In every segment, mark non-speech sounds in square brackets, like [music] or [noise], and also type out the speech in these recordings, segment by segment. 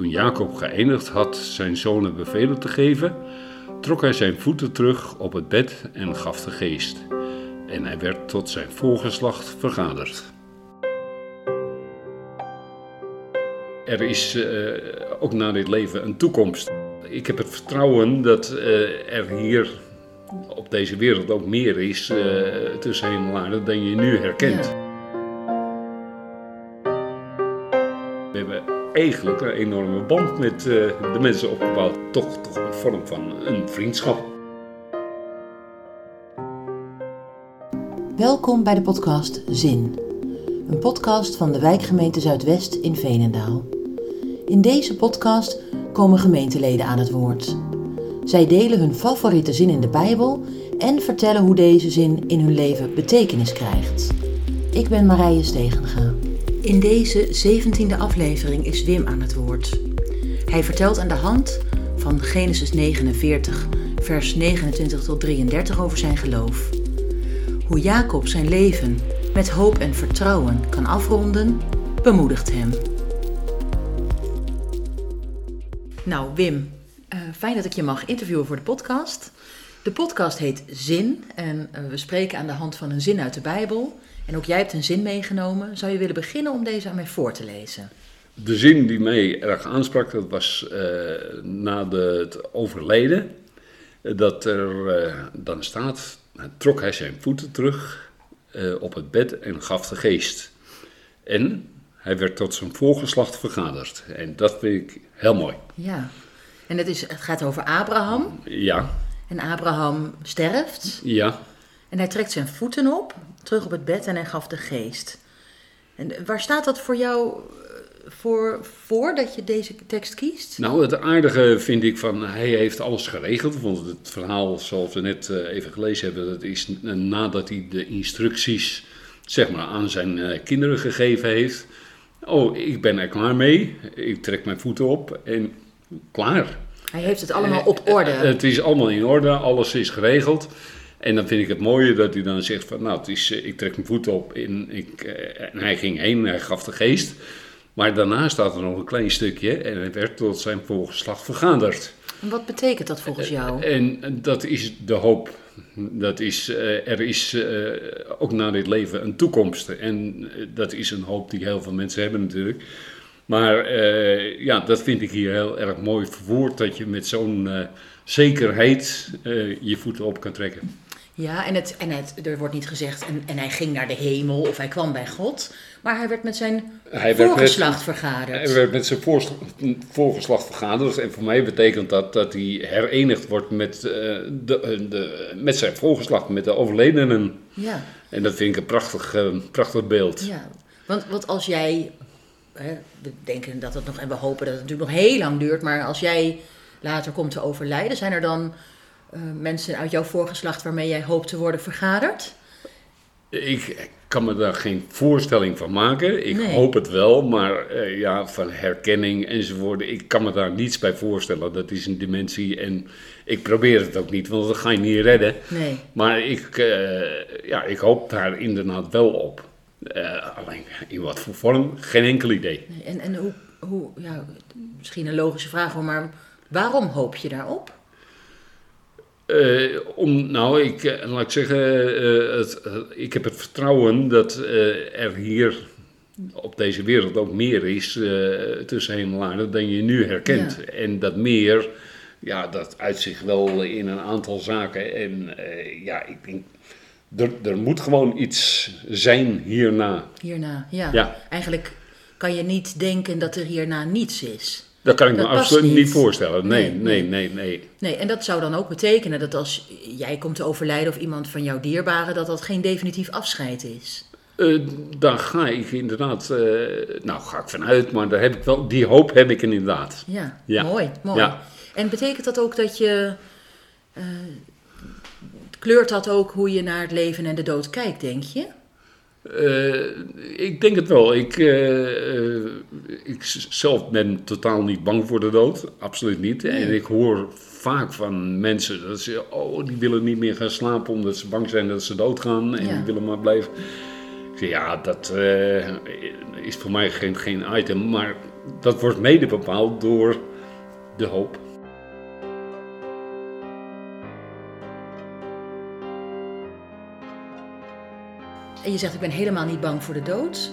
Toen Jacob geëindigd had zijn zonen bevelen te geven, trok hij zijn voeten terug op het bed en gaf de geest. En hij werd tot zijn voorgeslacht vergaderd. Er is uh, ook na dit leven een toekomst. Ik heb het vertrouwen dat uh, er hier op deze wereld ook meer is uh, tussen hemel en aarde dan je nu herkent. We hebben eigenlijk een enorme band met de mensen opgebouwd. Toch, toch een vorm van een vriendschap. Welkom bij de podcast Zin. Een podcast van de wijkgemeente Zuidwest in Veenendaal. In deze podcast komen gemeenteleden aan het woord. Zij delen hun favoriete zin in de Bijbel en vertellen hoe deze zin in hun leven betekenis krijgt. Ik ben Marije Stegenga. In deze 17e aflevering is Wim aan het woord. Hij vertelt aan de hand van Genesis 49, vers 29 tot 33 over zijn geloof. Hoe Jacob zijn leven met hoop en vertrouwen kan afronden, bemoedigt hem. Nou, Wim, uh, fijn dat ik je mag interviewen voor de podcast. De podcast heet Zin en uh, we spreken aan de hand van een zin uit de Bijbel. En ook jij hebt een zin meegenomen. Zou je willen beginnen om deze aan mij voor te lezen? De zin die mij erg aansprak, dat was uh, na de, het overlijden. Dat er dan staat, trok hij zijn voeten terug op het bed en gaf de geest. En hij werd tot zijn voorgeslacht vergaderd. En dat vind ik heel mooi. Ja, en het, is, het gaat over Abraham. Ja. En Abraham sterft. Ja. En hij trekt zijn voeten op, terug op het bed en hij gaf de geest. En waar staat dat voor jou voor, voor dat je deze tekst kiest? Nou, het aardige vind ik van hij heeft alles geregeld. Want het verhaal, zoals we net even gelezen hebben, dat is nadat hij de instructies zeg maar, aan zijn kinderen gegeven heeft. Oh, ik ben er klaar mee. Ik trek mijn voeten op en klaar. Hij heeft het allemaal op orde. Het is allemaal in orde, alles is geregeld. En dan vind ik het mooie dat hij dan zegt van, nou, het is, ik trek mijn voeten op en, ik, en hij ging heen, hij gaf de geest. Maar daarna staat er nog een klein stukje en hij werd tot zijn voorgeslag vergaderd. En wat betekent dat volgens jou? En dat is de hoop. Dat is, er is ook na dit leven een toekomst. En dat is een hoop die heel veel mensen hebben natuurlijk. Maar ja, dat vind ik hier heel erg mooi verwoord. Dat je met zo'n zekerheid je voeten op kan trekken. Ja, en, het, en het, er wordt niet gezegd en, en hij ging naar de hemel of hij kwam bij God. Maar hij werd met zijn hij voorgeslacht met, vergaderd. Hij werd met zijn voor, voorgeslacht vergaderd. En voor mij betekent dat dat hij herenigd wordt met, de, de, met zijn voorgeslacht, met de overledenen. Ja. En dat vind ik een prachtig, prachtig beeld. Ja, want, want als jij, hè, we denken dat het nog, en we hopen dat het natuurlijk nog heel lang duurt, maar als jij later komt te overlijden, zijn er dan uh, mensen uit jouw voorgeslacht waarmee jij hoopt te worden vergaderd? Ik kan me daar geen voorstelling van maken. Ik nee. hoop het wel, maar uh, ja, van herkenning enzovoort. Ik kan me daar niets bij voorstellen. Dat is een dimensie en ik probeer het ook niet, want dat ga je niet redden. Nee. Maar ik, uh, ja, ik hoop daar inderdaad wel op. Uh, alleen in wat voor vorm, geen enkel idee. Nee, en en hoe, hoe, ja, misschien een logische vraag hoor, maar waarom hoop je daarop? Uh, om, nou, ik, uh, laat ik zeggen, uh, het, ik heb het vertrouwen dat er hier op deze wereld ook meer is tussen hemel en aarde dan je nu herkent. Ja. En dat meer, ja, dat uitzicht wel in een aantal zaken. En ja, ik denk, er, er moet gewoon iets zijn hierna. Hierna, ja. ja. Eigenlijk kan je niet denken dat er hierna niets is. Dat kan ik dat me absoluut niet. niet voorstellen. Nee nee, nee, nee, nee, nee. en dat zou dan ook betekenen dat als jij komt te overlijden of iemand van jouw dierbaren, dat dat geen definitief afscheid is. Uh, daar ga ik inderdaad, uh, nou ga ik vanuit, maar daar heb ik wel, die hoop heb ik inderdaad. Ja, ja. mooi, mooi. Ja. En betekent dat ook dat je, uh, kleurt dat ook hoe je naar het leven en de dood kijkt, denk je? Uh, ik denk het wel. Ik, uh, ik zelf ben totaal niet bang voor de dood. Absoluut niet. Nee. En ik hoor vaak van mensen dat ze, oh, die willen niet meer gaan slapen omdat ze bang zijn dat ze doodgaan. En ja. die willen maar blijven. Ik zeg, ja, dat uh, is voor mij geen, geen item. Maar dat wordt mede bepaald door de hoop. En je zegt, ik ben helemaal niet bang voor de dood.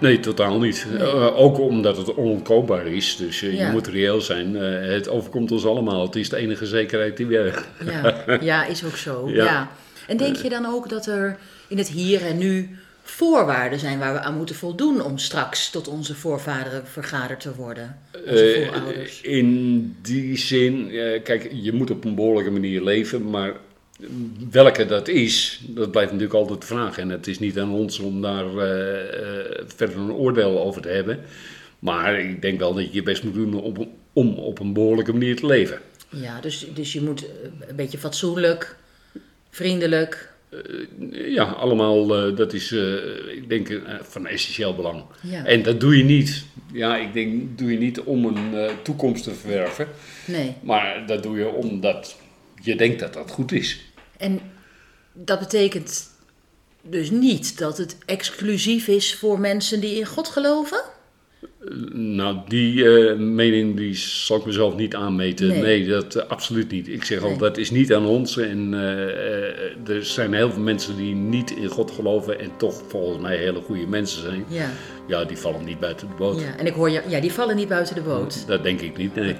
Nee, totaal niet. Nee. Eh, ook omdat het onontkoombaar is. Dus eh, Ja. je moet reëel zijn. Eh, het overkomt ons allemaal. Het is de enige zekerheid die we hebben. Ja, ja is ook zo. [laughs] Ja. Ja. En denk je dan ook dat er in het hier en nu voorwaarden zijn waar we aan moeten voldoen om straks tot onze voorvaderen vergaderd te worden? Eh, in die zin, eh, kijk, je moet op een behoorlijke manier leven, maar welke dat is, dat blijft natuurlijk altijd de vraag. En het is niet aan ons om daar eh, eh, verder een oordeel over te hebben. Maar ik denk wel dat je je best moet doen om, om op een behoorlijke manier te leven. Ja, dus, dus je moet eh, een beetje fatsoenlijk, vriendelijk. Ja, allemaal, dat is, ik denk, van essentieel belang. Ja. En dat doe je niet, ja, ik denk, doe je niet om een toekomst te verwerven. Nee. Maar dat doe je omdat je denkt dat dat goed is. En dat betekent dus niet dat het exclusief is voor mensen die in God geloven? Nou, die eh, mening die zal ik mezelf niet aanmeten. Nee. Nee, dat eh, absoluut niet. Ik zeg al, Nee. dat is niet aan ons. En eh, er zijn heel veel mensen die niet in God geloven en toch volgens mij hele goede mensen zijn. Ja. Ja, die vallen niet buiten de boot. ja. En ik hoor je, ja, die vallen niet buiten de boot. Dat denk ik niet, nee.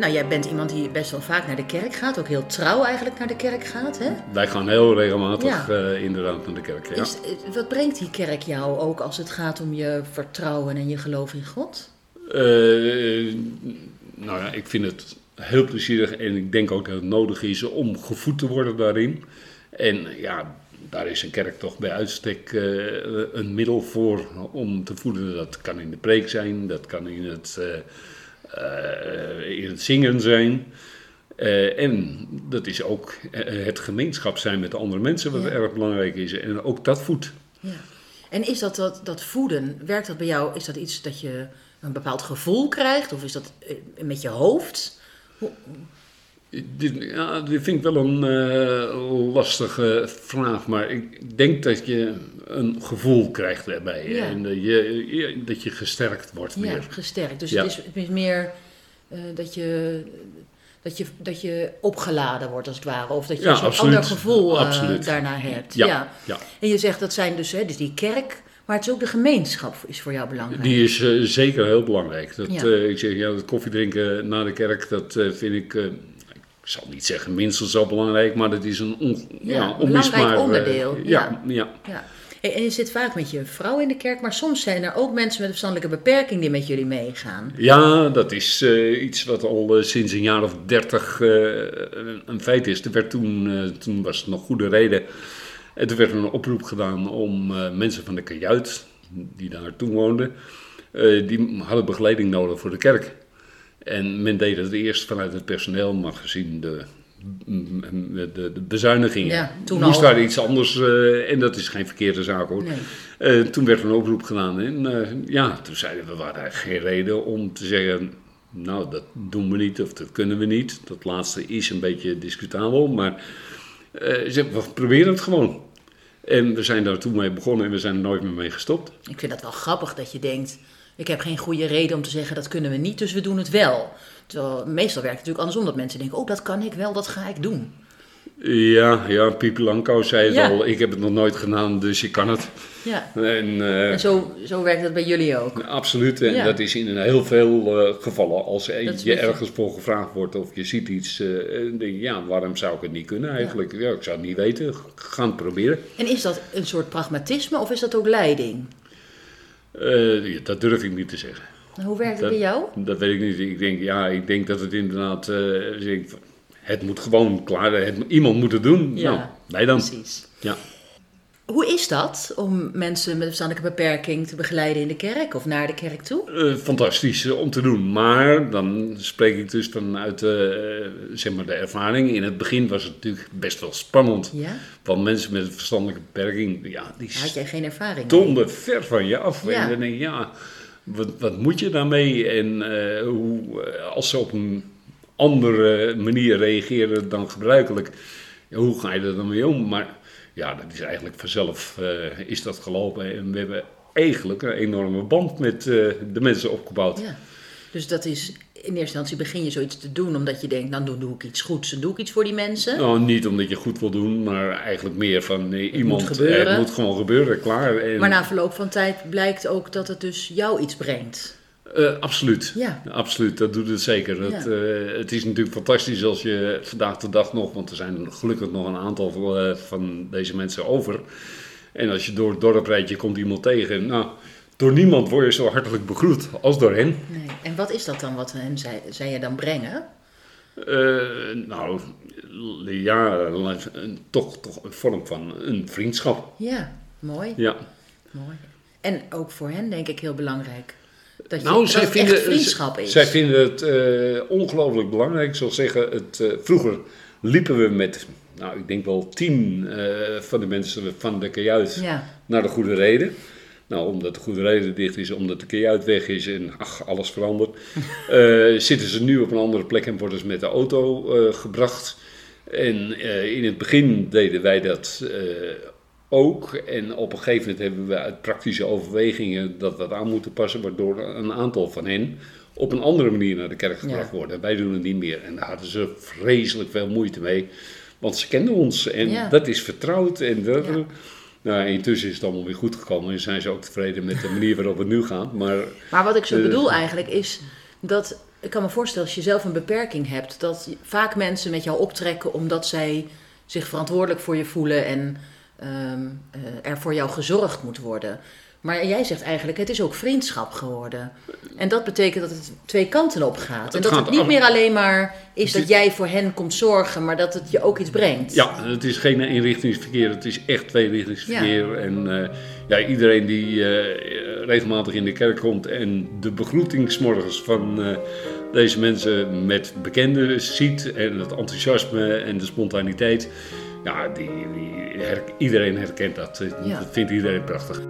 Nou, jij bent iemand die best wel vaak naar de kerk gaat, ook heel trouw eigenlijk naar de kerk gaat, hè? Wij gaan heel regelmatig Ja. eh, inderdaad naar de kerk. Ja. Is, eh, wat brengt die kerk jou ook als het gaat om je vertrouwen en je geloof in God? Eh, nou ja, ik vind het heel plezierig en ik denk ook dat het nodig is om gevoed te worden daarin. En ja, daar is een kerk toch bij uitstek een middel voor om te voeden. Dat kan in de preek zijn, dat kan in het, in het zingen zijn. Eh, en dat is ook eh, het gemeenschap zijn met andere mensen, wat Ja. erg belangrijk is. En ook dat voedt. Ja. En is dat, dat dat voeden, werkt dat bij jou, is dat iets dat je een bepaald gevoel krijgt? Of is dat eh, met je hoofd? Hoe- Dit, ja, dit vind ik wel een eh, lastige vraag, maar ik denk dat je een gevoel krijgt daarbij. Ja. En dat je, je- dat je gesterkt wordt Ja, gesterkt. Dus Ja. het, is, het is meer eh, dat, je... Dat je, dat je opgeladen wordt als het ware. Of dat je Ja, een ander gevoel eh, daarna hebt. Ja, ja. En je zegt dat zijn dus, hè, dus die kerk, maar het is ook de gemeenschap is voor jou belangrijk. Die is zeker heel belangrijk. Dat, Ja. ik zeg, ja, dat koffie drinken na de kerk, dat vind ik, ik zal niet zeggen minstens zo belangrijk, maar dat is een on, Ja, een onmisbaar, eh, onderdeel, ja, ja. Ja. Hey, En je zit vaak met je vrouw in de kerk, maar soms zijn er ook mensen met een verstandelijke beperking die met jullie meegaan. Ja, dat is eh, iets wat al eh, sinds een jaar of dertig eh, een feit is. Er werd toen, toen was het nog goede reden. En toen werd er een oproep gedaan om mensen van de kajuit, die daar toen woonden, die hadden begeleiding nodig voor de kerk. En men deed het eerst vanuit het personeel, maar gezien de, de, de, bezuinigingen Ja, toen moest al. daar iets anders, eh, en dat is geen verkeerde zaak hoor. Nee. Eh, toen werd er een oproep gedaan en eh, ja, toen zeiden we, we hadden eigenlijk geen reden om te zeggen, nou dat doen we niet of dat kunnen we niet. Dat laatste is een beetje discutabel, maar we proberen het gewoon. En we zijn daar toen mee begonnen en we zijn er nooit meer mee gestopt. Ik vind dat wel grappig dat je denkt, ik heb geen goede reden om te zeggen dat kunnen we niet, dus we doen het wel. Terwijl meestal werkt het natuurlijk andersom, dat mensen denken, oh dat kan ik wel, dat ga ik doen. Ja, ja, Pipi Langkous zei het Ja. al, ik heb het nog nooit gedaan, dus ik kan het. Ja. En, eh, En zo, zo werkt dat bij jullie ook. Absoluut, en Ja. dat is in heel veel eh, gevallen. Als je je- ergens voor gevraagd wordt of je ziet iets, eh, en denk je, ja, waarom zou ik het niet kunnen eigenlijk? Ja, ik zou het niet weten, ga het proberen. En is dat een soort pragmatisme of is dat ook leiding? Eh, dat durf ik niet te zeggen. Hoe werkt het Dat- bij jou? Dat weet ik niet. Ik denk, ja, ik denk dat het inderdaad, ik, het moet gewoon klaar, het, iemand moet het doen. Ja, nou, wij dan. Precies. Ja. Hoe is dat om mensen met een verstandelijke beperking te begeleiden in de kerk of naar de kerk toe? Eh, fantastisch eh, om te doen. Maar dan spreek ik dus vanuit eh, zeg maar de ervaring. In het begin was het natuurlijk best wel spannend. Ja? Want mensen met een verstandelijke beperking, ja, die Had jij geen ervaring? stonden ver van je af. Ja. En dan denk je, ja, wat, wat moet je daarmee? En hoe, als ze op een andere manier reageren dan gebruikelijk, ja, hoe ga je er dan mee om? Maar ja, dat is eigenlijk vanzelf eh, is dat gelopen. En we hebben eigenlijk een enorme band met eh, de mensen opgebouwd. Ja. Dus dat is, in eerste instantie begin je zoiets te doen omdat je denkt, dan doe, doe ik iets goeds, dan doe ik iets voor die mensen. Nou, niet omdat je goed wil doen, maar eigenlijk meer van eh, iemand. moet gebeuren. Het moet gewoon gebeuren, klaar. En, Maar na verloop van tijd blijkt ook dat het dus jou iets brengt. Eh, absoluut. Ja. Absoluut, dat doet het zeker. Het, eh, het is natuurlijk fantastisch als je vandaag de dag nog, want er zijn gelukkig nog een aantal eh, van deze mensen over. En als je door het dorp rijdt, je komt iemand tegen. Nou, door niemand word je zo hartelijk begroet als door hen. Nee. En wat is dat dan wat hen zij, zij je dan brengen? Nou, ja, toch, toch een vorm van een vriendschap. Ja, mooi. Ja. mooi. En ook voor hen denk ik heel belangrijk. Dat, je, Nou, dat zij het vinden, echt vriendschap is. zij vinden het eh, ongelooflijk belangrijk. Ik zal zeggen, het, eh, vroeger liepen we met, nou, ik denk wel tien eh, van de mensen van de kajuit Ja, naar de Goede Reden. Nou, omdat de Goede Reden dicht is, omdat de kajuit weg is en ach, alles verandert. [laughs] zitten ze nu op een andere plek en worden ze met de auto gebracht. En in het begin deden wij dat ook. En op een gegeven moment hebben we uit praktische overwegingen dat we dat aan moeten passen, waardoor een aantal van hen op een andere manier naar de kerk gebracht Ja. worden. Wij doen het niet meer. En daar hadden ze vreselijk veel moeite mee. Want ze kenden ons en Ja. dat is vertrouwd. En dat, Ja. nou, intussen is het allemaal weer goed gekomen en zijn ze ook tevreden met de manier waarop het nu gaat. Maar maar wat ik zo Eh. bedoel eigenlijk is dat... Ik kan me voorstellen als je zelf een beperking hebt... dat vaak mensen met jou optrekken omdat zij zich verantwoordelijk voor je voelen... en eh, er voor jou gezorgd moet worden. Maar jij zegt eigenlijk, het is ook vriendschap geworden. En dat betekent dat het twee kanten op gaat. En dat het niet meer alleen maar is dat jij voor hen komt zorgen... maar dat het je ook iets brengt. ja, het is geen eenrichtingsverkeer, het is echt tweerichtingsverkeer. En eh, ja, iedereen die eh, regelmatig in de kerk komt en de begroeting 's morgens van deze mensen met bekenden ziet en het enthousiasme en de spontaniteit. Ja, die, die her- iedereen herkent dat. Ja. Dat vindt iedereen prachtig.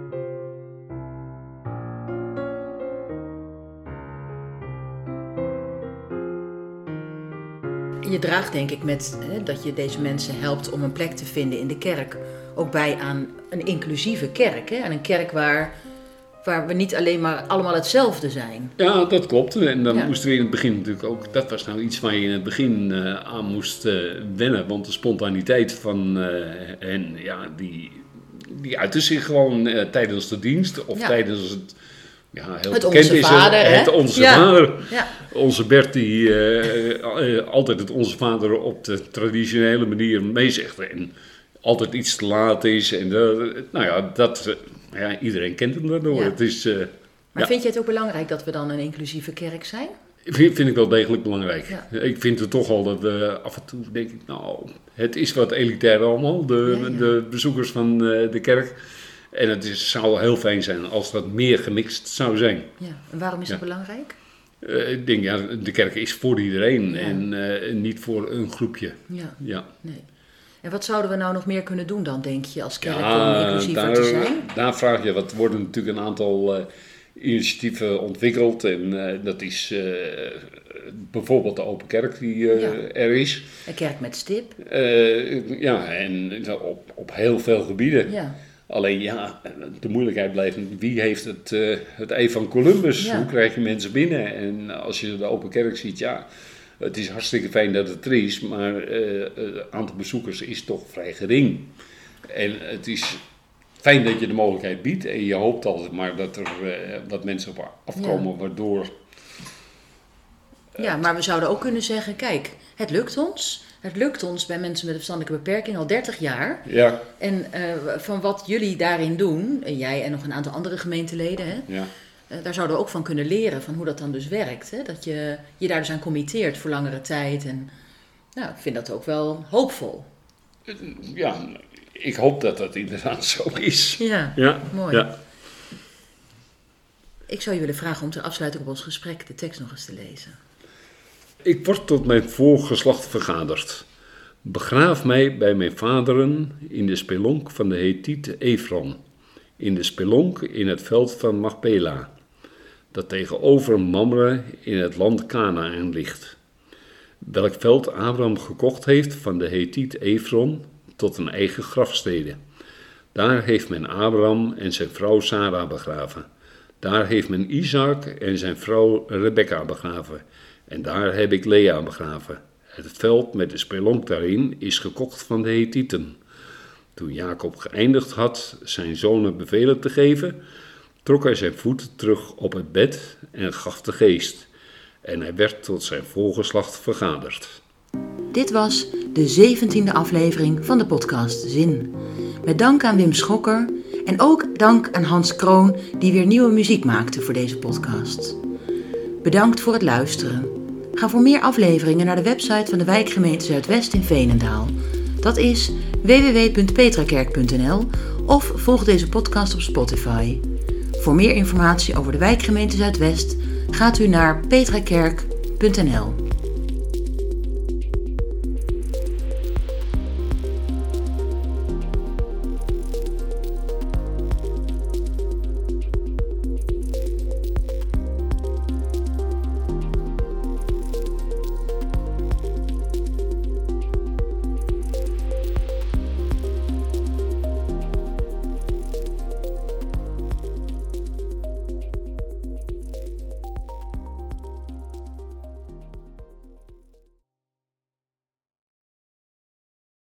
Je draagt denk ik met hè, dat je deze mensen helpt om een plek te vinden in de kerk. Ook bij aan een inclusieve kerk. Hè? Aan een kerk waar, waar we niet alleen maar allemaal hetzelfde zijn. Ja, dat klopt. En dan Ja. moesten we in het begin natuurlijk ook... Dat was nou iets waar je in het begin eh, aan moest eh, wennen. Want de spontaniteit van eh, hen, ja, die, die uitte zich gewoon tijdens de dienst. Of Ja. tijdens het... Ja, heel Het bekend Onze is Vader, het, het Onze Ja. Vader. Ja, Onze Bert die altijd het Onze Vader op de traditionele manier meezegt. En altijd iets te laat is. En nou ja, dat, ja, iedereen kent hem daardoor. Ja. Het is... eh, maar Ja. vind je het ook belangrijk dat we dan een inclusieve kerk zijn? Vind, vind ik wel degelijk belangrijk. Ja. Ik vind het toch al dat we af en toe denk ik, nou, het is wat elitair allemaal, de, de bezoekers van eh, de kerk. En het is, zou heel fijn zijn als dat meer gemixt zou zijn. Ja. En waarom is dat belangrijk? Eh, ik denk, ja, de kerk is voor iedereen en eh, niet voor een groepje. Ja, Ja, nee. En wat zouden we nou nog meer kunnen doen dan, denk je, als kerk om inclusiever daar, te zijn? daar vraag je, wat er worden natuurlijk een aantal eh, initiatieven ontwikkeld. En eh, dat is eh, bijvoorbeeld de Open Kerk die Ja. er is. Een kerk met stip? Ja, en op, op heel veel gebieden. Ja. Alleen ja, de moeilijkheid blijft, wie heeft het, het ei van Columbus? Ja. Hoe krijg je mensen binnen? En als je de open kerk ziet, ja, het is hartstikke fijn dat het er is, maar eh, het aantal bezoekers is toch vrij gering. En het is fijn dat je de mogelijkheid biedt en je hoopt altijd maar dat er eh, wat mensen op afkomen, waardoor... Ja, maar we zouden ook kunnen zeggen, kijk, het lukt ons. Het lukt ons bij mensen met een verstandelijke beperking al 30 jaar. Ja, En eh, van wat jullie daarin doen, en jij en nog een aantal andere gemeenteleden, hè, ja. Eh, daar zouden we ook van kunnen leren van hoe dat dan dus werkt. Hè? Dat je je daar dus aan committeert voor langere tijd. En nou, ik vind dat ook wel hoopvol. ja, ik hoop dat dat inderdaad zo is. Ja, Ja, Mooi. Ja. ik zou je willen vragen om ter afsluiting op ons gesprek de tekst nog eens te lezen. Ik word tot mijn voorgeslacht vergaderd. Begraaf mij bij mijn vaderen in de spelonk van de Hethiet Efron, in de spelonk in het veld van Machpela, dat tegenover Mamre in het land Canaan ligt. Welk veld Abraham gekocht heeft van de Hethiet Efron tot een eigen grafstede. Daar heeft men Abraham en zijn vrouw Sarah begraven. Daar heeft men Isaac en zijn vrouw Rebecca begraven. En daar heb ik Lea begraven. Het veld met de spelonk daarin is gekocht van de Hethieten. Toen Jacob geëindigd had zijn zonen bevelen te geven, trok hij zijn voeten terug op het bed en gaf de geest. En hij werd tot zijn volgeslacht vergaderd. Dit was de zeventiende aflevering van de podcast Zin. Met dank aan Wim Schokker en ook dank aan Hans Kroon die weer nieuwe muziek maakte voor deze podcast. Bedankt voor het luisteren. Ga voor meer afleveringen naar de website van de wijkgemeente Zuidwest in Veenendaal. Dat is www.petrakerk.nl of volg deze podcast op Spotify. Voor meer informatie over de wijkgemeente Zuidwest gaat u naar petrakerk.nl.